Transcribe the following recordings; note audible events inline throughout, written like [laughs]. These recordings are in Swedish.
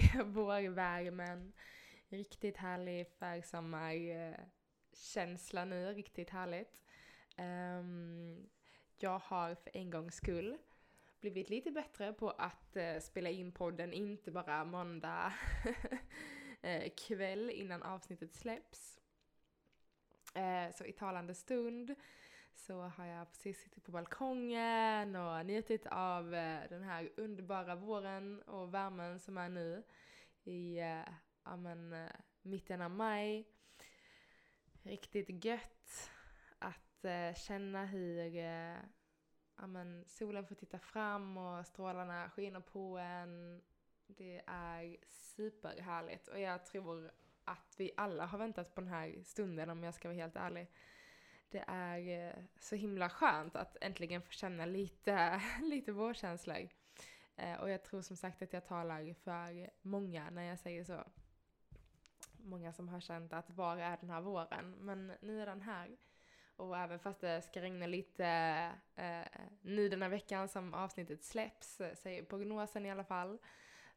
[laughs] sommar, vårvärmen. Riktigt härlig försommarkänsla nu, riktigt härligt. Um, jag har för en gångs skull blivit lite bättre på att uh, spela in podden, inte bara måndag [laughs] eh, kväll innan avsnittet släpps. Uh, så i talande stund så har jag precis suttit på balkongen och njutit av eh, den här underbara våren och värmen som är nu i eh, ja, men, eh, mitten av maj. Riktigt gött att känna hur ja, men, solen får titta fram och strålarna skiner på en. Det är superhärligt och jag tror att vi alla har väntat på den här stunden om jag ska vara helt ärlig. Det är eh, så himla skönt att äntligen få känna lite, [laughs] lite vårkänslor. Eh, och jag tror som sagt att jag talar för många när jag säger så. Många som har känt att var är den här våren? Men nu är den här. Och även fast det ska regna lite eh, nu den här veckan som avsnittet släpps, eh, säger prognosen i alla fall,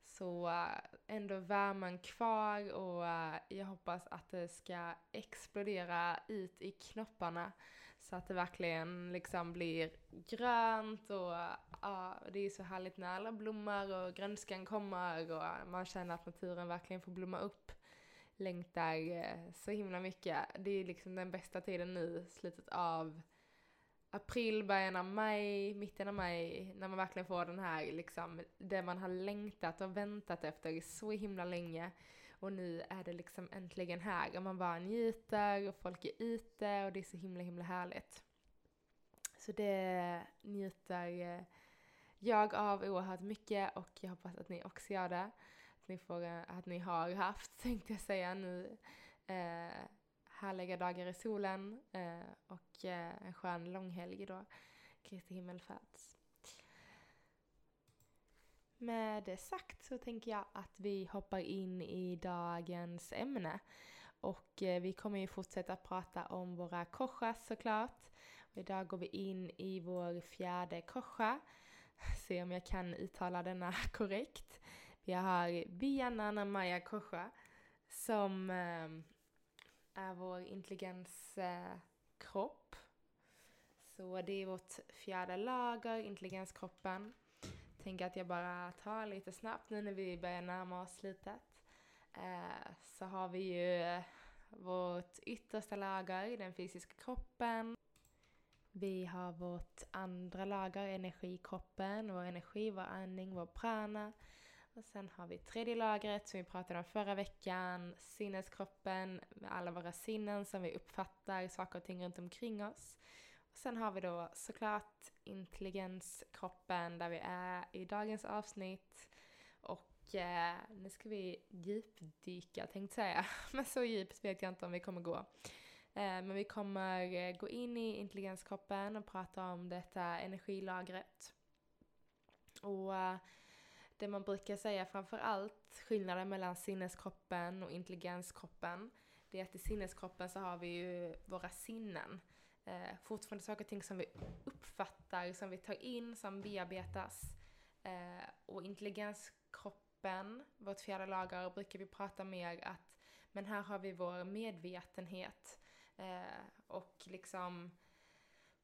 så eh, ändå värmen kvar och eh, jag hoppas att det ska explodera ut i knopparna så att det verkligen liksom blir grönt och ja, det är så härligt när alla blommar och grönskan kommer och man känner att naturen verkligen får blomma upp längtar eh, så himla mycket. Det är liksom den bästa tiden nu, slutet av april, början av maj, mitten av maj, när man verkligen får den här liksom, det man har längtat och väntat efter så himla länge. Och nu är det liksom äntligen här och man bara njuter och folk är ute och det är så himla himla härligt. Så det njuter eh, jag av oerhört mycket och jag hoppas att ni också gör det att ni, får, eh, att ni har haft, [laughs] tänkte jag säga nu, eh, härliga dagar i solen eh, och eh, en skön långhelg då, Kristi himmelfärds. Med det sagt så tänker jag att vi hoppar in i dagens ämne. Och eh, vi kommer ju fortsätta prata om våra koshas såklart. Och idag går vi in i vår fjärde kosha. [laughs] Se om jag kan uttala denna [laughs] korrekt. Vi har Bianana Maya Kosha som eh, är vår intelligenskropp. Så det är vårt fjärde lager, intelligenskroppen. Tänker att jag bara tar lite snabbt nu när vi börjar närma oss slutet. Eh, så har vi ju vårt yttersta lager, den fysiska kroppen. Vi har vårt andra lager, energikroppen, vår energi, vår andning, vår prana. Och sen har vi tredje lagret som vi pratade om förra veckan, sinneskroppen med alla våra sinnen som vi uppfattar saker och ting runt omkring oss. Och sen har vi då såklart intelligenskroppen där vi är i dagens avsnitt. Och eh, nu ska vi djupdyka tänkte säga, [laughs] men så djupt vet jag inte om vi kommer gå. Eh, men vi kommer eh, gå in i intelligenskroppen och prata om detta energilagret. Och eh, det man brukar säga framför allt, skillnaden mellan sinneskroppen och intelligenskroppen, det är att i sinneskroppen så har vi ju våra sinnen. Eh, fortfarande saker och ting som vi uppfattar, som vi tar in, som bearbetas. Eh, och intelligenskroppen, vårt fjärde lager, brukar vi prata mer att men här har vi vår medvetenhet eh, och liksom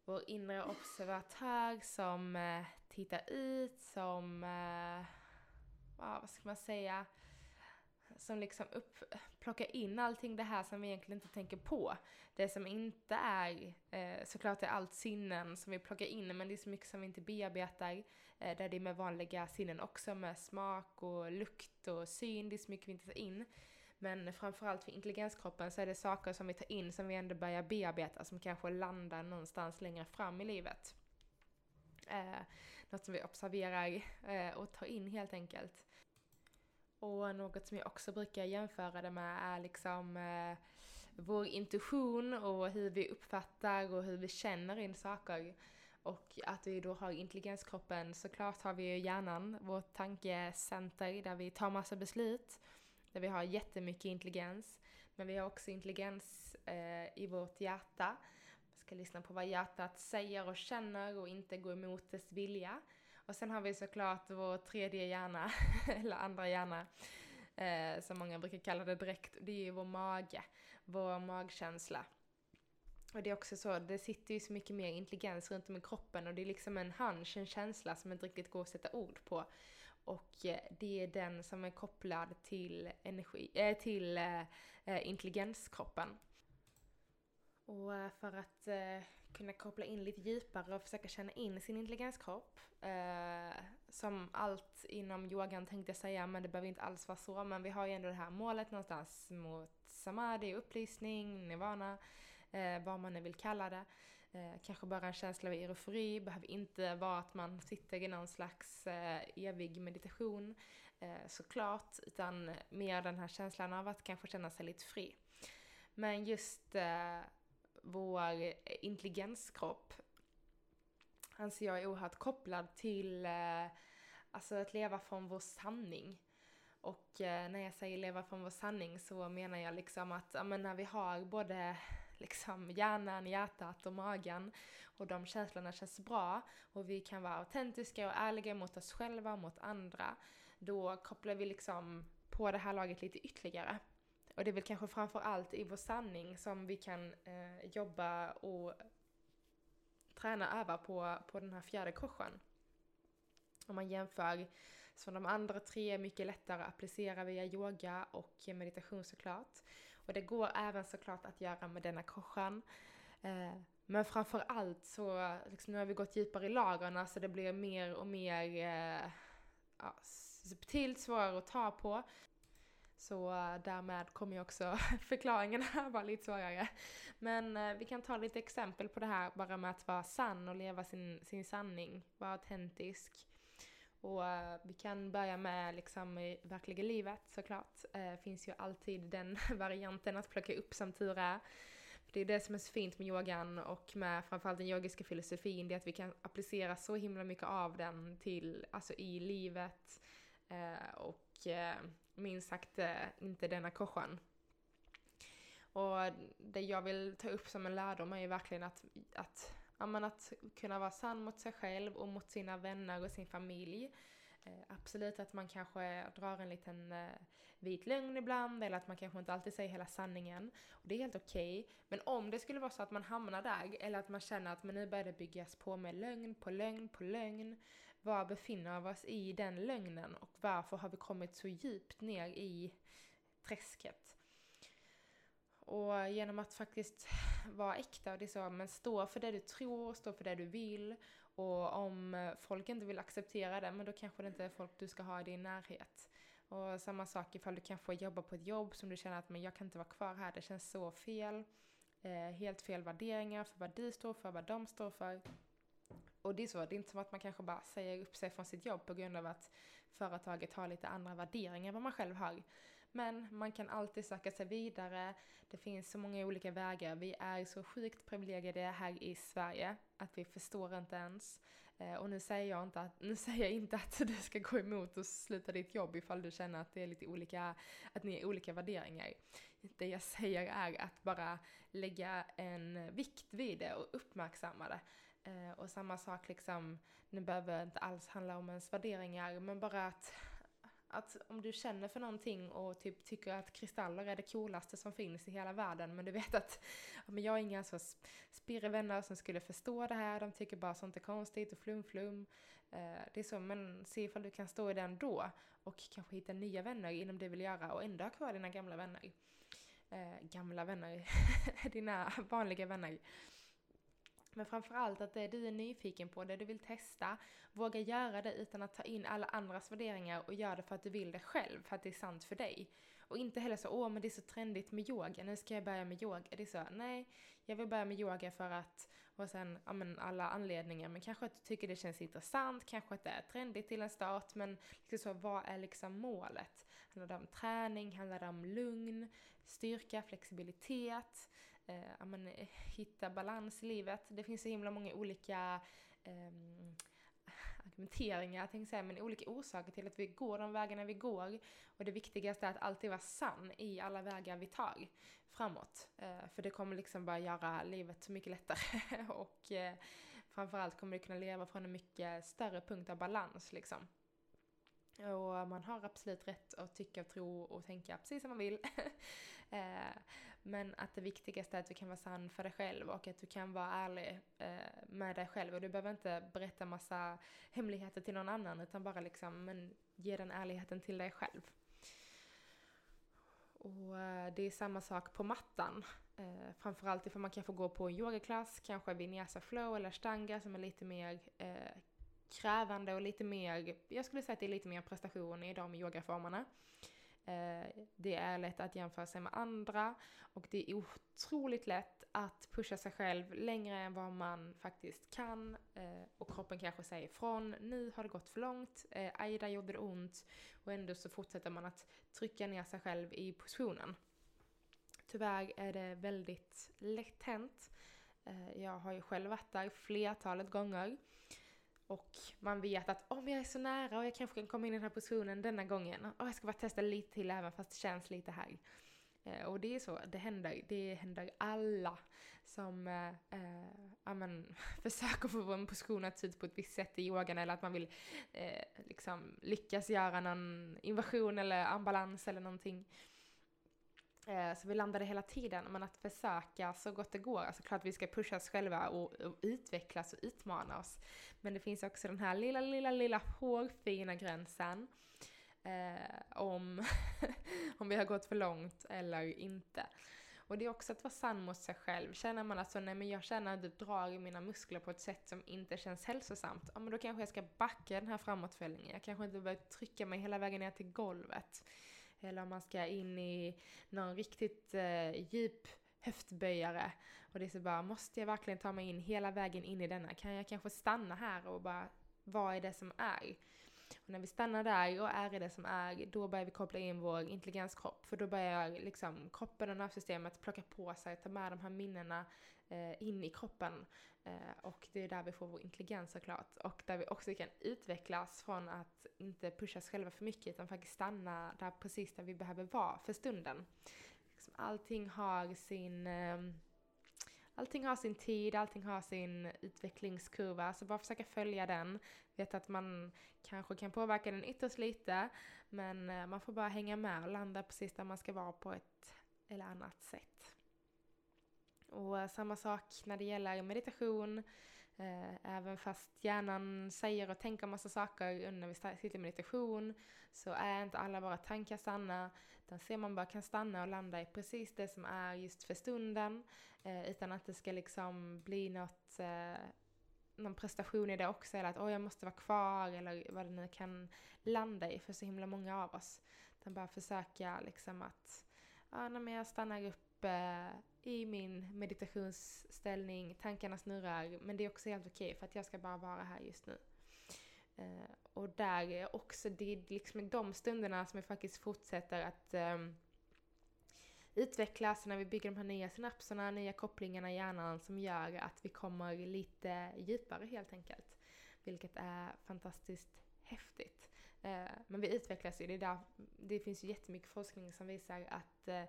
vår inre observatör som eh, tittar ut, som eh, ja, vad ska man säga, som liksom upp, plockar in allting det här som vi egentligen inte tänker på. Det som inte är, eh, såklart är allt sinnen som vi plockar in, men det är så mycket som vi inte bearbetar. Eh, där det är med vanliga sinnen också, med smak och lukt och syn, det är så mycket vi inte tar in. Men framförallt för intelligenskroppen så är det saker som vi tar in som vi ändå börjar bearbeta som kanske landar någonstans längre fram i livet. Eh, något som vi observerar eh, och tar in helt enkelt. Och något som jag också brukar jämföra det med är liksom eh, vår intuition och hur vi uppfattar och hur vi känner in saker. Och att vi då har intelligenskroppen, såklart har vi ju hjärnan, vårt tankecenter där vi tar massa beslut, där vi har jättemycket intelligens. Men vi har också intelligens eh, i vårt hjärta. Vi ska lyssna på vad hjärtat säger och känner och inte gå emot dess vilja. Och sen har vi såklart vår tredje hjärna, [laughs] eller andra hjärna, eh, som många brukar kalla det direkt. Det är ju vår mage, vår magkänsla. Och det är också så, det sitter ju så mycket mer intelligens runt om i kroppen och det är liksom en hunch, en känsla som inte riktigt går att sätta ord på. Och eh, det är den som är kopplad till, energi, äh, till äh, intelligenskroppen. Och för att äh, kunna koppla in lite djupare och försöka känna in sin intelligenskropp. Eh, som allt inom yogan tänkte jag säga, men det behöver inte alls vara så. Men vi har ju ändå det här målet någonstans mot samadhi, upplysning, nirvana, eh, vad man nu vill kalla det. Eh, kanske bara en känsla av eufori, behöver inte vara att man sitter i någon slags eh, evig meditation eh, såklart, utan mer den här känslan av att kanske känna sig lite fri. Men just eh, vår intelligenskropp anser jag är oerhört kopplad till eh, alltså att leva från vår sanning. Och eh, när jag säger leva från vår sanning så menar jag liksom att ja, men när vi har både liksom hjärnan, hjärtat och magen och de känslorna känns bra och vi kan vara autentiska och ärliga mot oss själva och mot andra, då kopplar vi liksom på det här laget lite ytterligare. Och det är väl kanske framför allt i vår sanning som vi kan eh, jobba och träna öva på, på den här fjärde korsen. Om man jämför så de andra tre är mycket lättare att applicera via yoga och meditation såklart. Och det går även såklart att göra med denna korsen. Eh, men framför allt så, liksom, nu har vi gått djupare i lagren så det blir mer och mer eh, ja, subtilt, svårare att ta på. Så eh, därmed kommer ju också [laughs] förklaringen här vara lite svårare. Men eh, vi kan ta lite exempel på det här bara med att vara sann och leva sin, sin sanning, vara autentisk. Och eh, vi kan börja med liksom i verkliga livet såklart. Uh, finns ju alltid den [laughs] varianten att plocka upp som tur är. Det är det som är så fint med yogan och med framförallt den yogiska filosofin, det är att vi kan applicera så himla mycket av den till, alltså i livet. eh, och Eh, minst sagt eh, inte denna korsan. Och det jag vill ta upp som en lärdom är ju verkligen att, att, ja, att kunna vara sann mot sig själv och mot sina vänner och sin familj. Eh, absolut att man kanske drar en liten eh, vit lögn ibland eller att man kanske inte alltid säger hela sanningen. Och det är helt okej. Okay. Men om det skulle vara så att man hamnar där eller att man känner att men nu börjar det byggas på med lögn på lögn på lögn var befinner vi oss i den lögnen och varför har vi kommit så djupt ner i träsket? Och genom att faktiskt vara äkta och det är så, men stå för det du tror, stå för det du vill. Och om folk inte vill acceptera det, men då kanske det inte är folk du ska ha i din närhet. Och samma sak ifall du kanske jobbar på ett jobb som du känner att men jag kan inte vara kvar här, det känns så fel. Eh, helt fel värderingar för vad du står för, vad de står för. Och det är så, det är inte som att man kanske bara säger upp sig från sitt jobb på grund av att företaget har lite andra värderingar än vad man själv har. Men man kan alltid söka sig vidare. Det finns så många olika vägar. Vi är så sjukt privilegierade här i Sverige att vi förstår inte ens. Eh, och nu säger jag inte att, nu säger jag inte att du ska gå emot och sluta ditt jobb ifall du känner att det är lite olika, att ni är olika värderingar. Det jag säger är att bara lägga en vikt vid det och uppmärksamma det. Eh, och samma sak liksom, nu behöver inte alls handla om ens värderingar, men bara att, att om du känner för någonting och typ tycker att kristaller är det coolaste som finns i hela världen, men du vet att men jag har inga så spirrevänner som skulle förstå det här, de tycker bara sånt är konstigt och flum-flum. Eh, det är så, men se ifall du kan stå i den då och kanske hitta nya vänner inom det du vill göra och ändå ha kvar dina gamla vänner. Eh, gamla vänner, [laughs] dina vanliga vänner. Men framförallt att det du är nyfiken på, det du vill testa, våga göra det utan att ta in alla andras värderingar och göra det för att du vill det själv, för att det är sant för dig. Och inte heller så, åh men det är så trendigt med yoga, nu ska jag börja med yoga. Det är så, nej, jag vill börja med yoga för att, och sen, ja men alla anledningar, men kanske att du tycker det känns intressant, kanske att det är trendigt till en start, men liksom så, vad är liksom målet? Handlar det om träning, handlar det om lugn, styrka, flexibilitet? Eh, men, hitta balans i livet. Det finns så himla många olika eh, argumenteringar, jag tänkte säga, men olika orsaker till att vi går de vägarna vi går. Och det viktigaste är att alltid vara sann i alla vägar vi tar framåt. Eh, för det kommer liksom bara göra livet så mycket lättare [laughs] och eh, framförallt kommer du kunna leva från en mycket större punkt av balans liksom. Och man har absolut rätt att tycka, tro och tänka precis som man vill. [laughs] Eh, men att det viktigaste är att du kan vara sann för dig själv och att du kan vara ärlig eh, med dig själv. Och du behöver inte berätta massa hemligheter till någon annan utan bara liksom, men ge den ärligheten till dig själv. Och eh, det är samma sak på mattan. Eh, framförallt ifall man kan få gå på en yogaklass, kanske vinyasa flow eller stanga som är lite mer eh, krävande och lite mer, jag skulle säga att det är lite mer prestation i de yogaformerna. Eh, det är lätt att jämföra sig med andra och det är otroligt lätt att pusha sig själv längre än vad man faktiskt kan eh, och kroppen kanske säger ifrån. Nu har det gått för långt, eh, aj där gjorde det ont och ändå så fortsätter man att trycka ner sig själv i positionen. Tyvärr är det väldigt lätt hänt. Jag har ju själv varit där flertalet gånger och man vet att om jag är så nära och jag kanske kan komma in i den här positionen denna gången. Och jag ska bara testa lite till även fast det känns lite här. Eh, och det är så, det händer. Det händer alla som eh, eh, [laughs] försöker få en position att se ut på ett visst sätt i yogan eller att man vill eh, liksom lyckas göra någon invasion eller ambalans eller någonting. Eh, så vi landade hela tiden, men att försöka så gott det går. Alltså klart vi ska pusha oss själva och, och utvecklas och utmana oss. Men det finns också den här lilla, lilla, lilla hårfina gränsen. Eh, om, [laughs] om vi har gått för långt eller inte. Och det är också att vara sann mot sig själv. Känner man alltså, nej men jag känner att det drar i mina muskler på ett sätt som inte känns hälsosamt. Ja men då kanske jag ska backa den här framåtfällningen. Jag kanske inte behöver trycka mig hela vägen ner till golvet. Eller om man ska in i någon riktigt eh, djup höftböjare. Och det är så bara, måste jag verkligen ta mig in hela vägen in i denna? Kan jag kanske stanna här och bara, vad är det som är? Och när vi stannar där och är i det som är, då börjar vi koppla in vår intelligenskropp. För då börjar liksom kroppen och nervsystemet plocka på sig, ta med de här minnena eh, in i kroppen. Eh, och det är där vi får vår intelligens såklart. Och där vi också kan utvecklas från att inte pusha oss själva för mycket utan faktiskt stanna där precis där vi behöver vara för stunden. Liksom allting har sin eh, Allting har sin tid, allting har sin utvecklingskurva, så bara försöka följa den. Vet att man kanske kan påverka den ytterst lite, men eh, man får bara hänga med och landa precis där man ska vara på ett eller annat sätt. Och eh, samma sak när det gäller meditation. Eh, även fast hjärnan säger och tänker massa saker när vi sitter i meditation så är inte alla våra tankar sanna. Utan ser man bara kan stanna och landa i precis det som är just för stunden. Eh, utan att det ska liksom bli något, någon prestation i det också. Eller att oh, jag måste vara kvar eller vad det nu kan landa i för så himla många av oss. Utan bara försöka liksom att ja, när jag stannar upp i min meditationsställning, tankarna snurrar, men det är också helt okej okay för att jag ska bara vara här just nu. Uh, och där är också, det är liksom i de stunderna som jag faktiskt fortsätter att um, utvecklas när vi bygger de här nya synapserna, nya kopplingarna i hjärnan som gör att vi kommer lite djupare helt enkelt. Vilket är fantastiskt häftigt. Uh, men vi utvecklas ju, det, är där, det finns ju jättemycket forskning som visar att uh,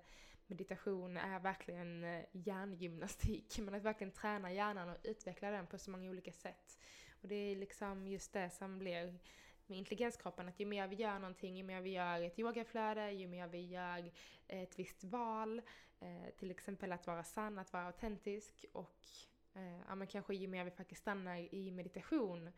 meditation är verkligen eh, hjärngymnastik. [laughs] Men att verkligen träna hjärnan och utveckla den på så många olika sätt. Och det är liksom just det som blir med intelligenskroppen, att ju mer vi gör någonting, ju mer vi gör ett yogaflöde, ju mer vi gör ett visst val, eh, till exempel att vara sann, att vara autentisk och eh, ja, men kanske ju mer vi faktiskt stannar i meditation,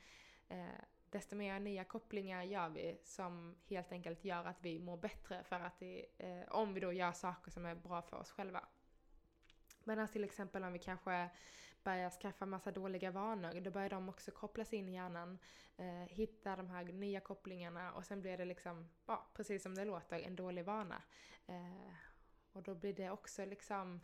eh, desto mer nya kopplingar gör vi som helt enkelt gör att vi mår bättre för att det, eh, om vi då gör saker som är bra för oss själva. Medan till exempel om vi kanske börjar skaffa massa dåliga vanor, då börjar de också kopplas in i hjärnan, eh, hitta de här nya kopplingarna och sen blir det liksom, ja, precis som det låter, en dålig vana. Eh, och då blir det också liksom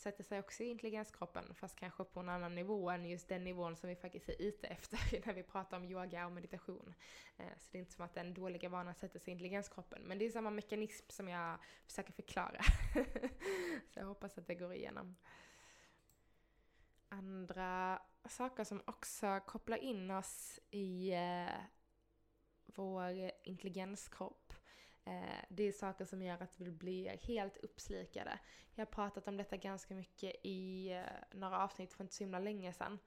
sätter sig också i intelligenskroppen fast kanske på en annan nivå än just den nivån som vi faktiskt är ute efter [laughs] när vi pratar om yoga och meditation. Eh, så det är inte som att den dåliga vanan sätter sig i intelligenskroppen men det är samma mekanism som jag försöker förklara. [laughs] så jag hoppas att det går igenom. Andra saker som också kopplar in oss i eh, vår intelligenskropp Eh, det är saker som gör att vi blir helt uppslukade. Jag har pratat om detta ganska mycket i eh, några avsnitt för inte så himla länge sedan.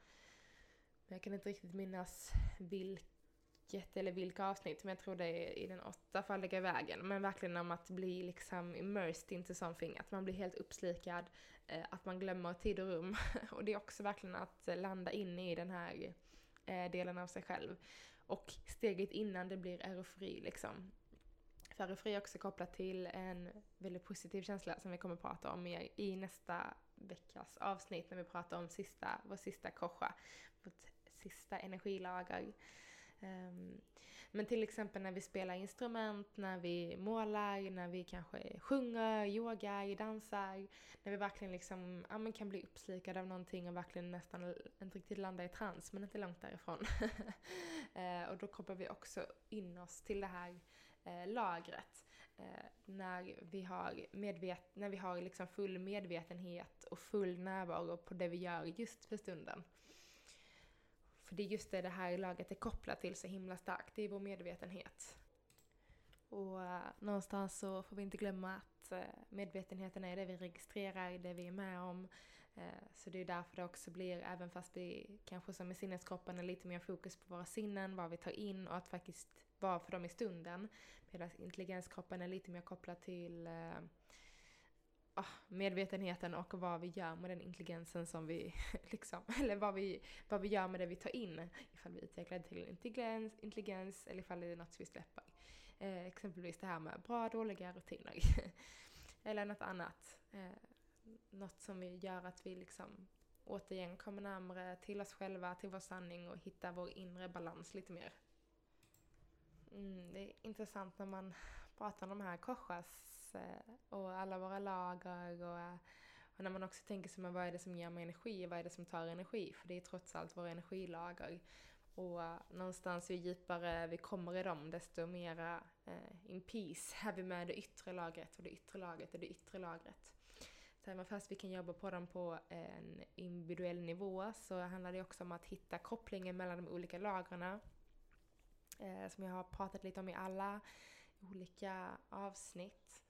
Men jag kan inte riktigt minnas vilket eller vilka avsnitt, men jag tror det är i den åttafaldiga vägen. Men verkligen om att bli liksom immersed into something, att man blir helt uppslukad, eh, att man glömmer tid och rum. [laughs] och det är också verkligen att landa in i den här eh, delen av sig själv. Och steget innan det blir eufori liksom. För är också kopplat till en väldigt positiv känsla som vi kommer att prata om mer i nästa veckas avsnitt när vi pratar om sista, vår sista kosha, vårt sista energilager. Um, men till exempel när vi spelar instrument, när vi målar, när vi kanske sjunger, yogar, dansar. När vi verkligen liksom, ja, men kan bli uppslukade av någonting och verkligen nästan inte riktigt landa i trans, men inte långt därifrån. uh, [laughs] och då kopplar vi också in oss till det här eh, lagret. Eh, när vi har, medvet när vi har liksom full medvetenhet och full närvaro på det vi gör just för stunden. För det är just det det här lagret är kopplat till så himla starkt, det är vår medvetenhet. Och eh, någonstans så får vi inte glömma att eh, medvetenheten är det vi registrerar, det vi är med om. Eh, så det är därför det också blir, även fast det kanske som i sinneskroppen är lite mer fokus på våra sinnen, vad vi tar in och att faktiskt vara för dem i stunden. Medan intelligenskroppen är lite mer kopplad till eh, ah, medvetenheten och vad vi gör med den intelligensen som vi [laughs] liksom, eller vad vi, vad vi gör med det vi tar in. Ifall vi utvecklar det till intelligens, intelligens eller ifall det är något vi släpper. Eh, exempelvis det här med bra, dåliga rutiner. [laughs] eller något annat. Eh, något som vi gör att vi liksom återigen kommer närmare till oss själva, till vår sanning och hittar vår inre balans lite mer. Mm, det är intressant när man pratar om de här korsas eh, och alla våra lager och, och när man också tänker sig vad är det som ger mig energi, och vad är det som tar energi? För det är trots allt våra energilager. Och eh, någonstans ju djupare vi kommer i dem desto mera eh, in peace [laughs] är vi med det yttre lagret och det yttre lagret och det yttre lagret. Så även fast vi kan jobba på dem på en individuell nivå så handlar det också om att hitta kopplingen mellan de olika lagren eh, som jag har pratat lite om i alla olika avsnitt.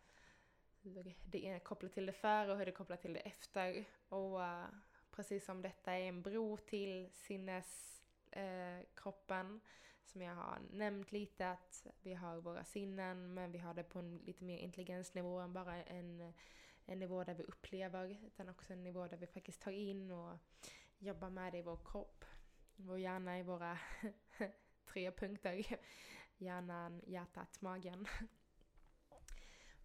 Hur det är kopplat till det före och hur det är kopplat till det efter. Och uh, precis som detta är en bro till sinneskroppen eh, som jag har nämnt lite att vi har våra sinnen men vi har det på en lite mer intelligensnivå än bara en, en nivå där vi upplever utan också en nivå där vi faktiskt tar in och jobbar med det i vår kropp. Vår hjärna i våra [laughs] tre punkter. Hjärnan, hjärtat, magen.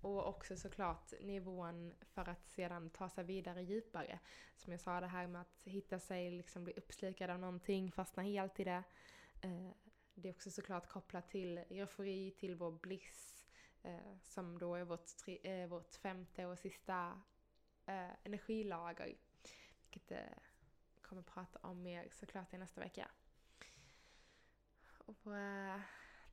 Och också såklart nivån för att sedan ta sig vidare djupare. Som jag sa, det här med att hitta sig, liksom bli uppslukad av någonting, fastna helt i det. Eh, det är också såklart kopplat till eufori, till vår bliss, eh, som då är vårt, tre, eh, vårt femte och sista energilager. Vilket jag kommer prata om mer såklart i nästa vecka. Och äh,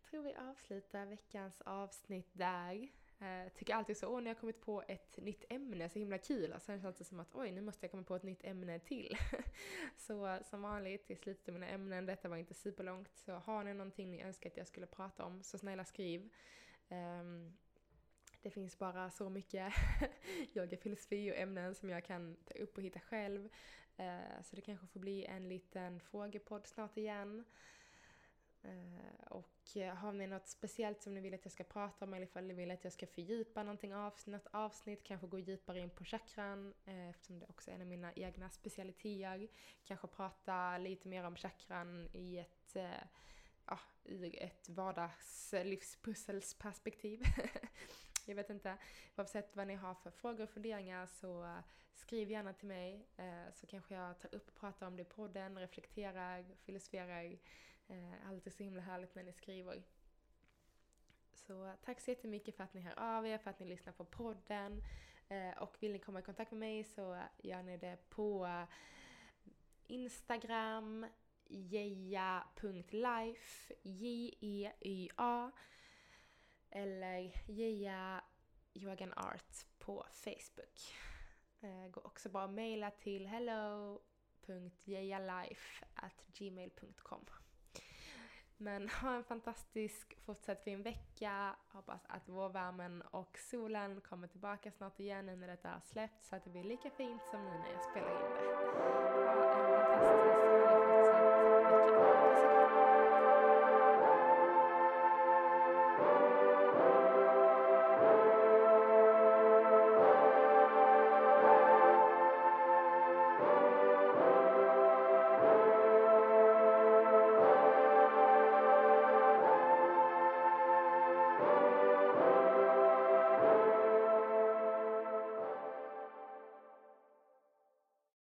tror vi avslutar veckans avsnitt där. Uh, tycker alltid så, åh när jag kommit på ett nytt ämne, så himla kul. Och sen känns det som att oj, nu måste jag komma på ett nytt ämne till. [laughs] så som vanligt, i slutet av mina ämnen, detta var inte superlångt. Så har ni någonting ni önskar att jag skulle prata om, så snälla skriv. Um, det finns bara så mycket [laughs] yoga, filosofi och ämnen som jag kan ta upp och hitta själv. Uh, så det kanske får bli en liten frågepodd snart igen. Eh, och eh, har ni något speciellt som ni vill att jag ska prata om eller ifall ni vill att jag ska fördjupa någonting avsnitt, avsnitt kanske gå djupare in på chakran eh, eftersom det också är en av mina egna specialiteter. Kanske prata lite mer om chakran i ett, ah, ja, ur ett vardagslivspusselsperspektiv. [laughs] jag vet inte. Oavsett vad ni har för frågor och funderingar så skriv gärna till mig så kanske jag tar upp och pratar om det i podden, reflekterar, filosoferar. Eh, allt alltid så himla härligt när ni skriver. Så tack så jättemycket för att ni hör av er, för att ni lyssnar på podden. Eh, och vill ni komma i kontakt med mig så gör ni det på Instagram, jeja.life, J-E-Y-A eller Jeja Yogan Art på Facebook. Eh, går också bra att mejla till hello.jejalife.gmail.com men [laughs] ha en fantastisk fortsatt fin vecka. Hoppas att vårvärmen och solen kommer tillbaka snart igen när detta har släppt så att det blir lika fint som nu när jag spelar in det. Ha en fantastisk.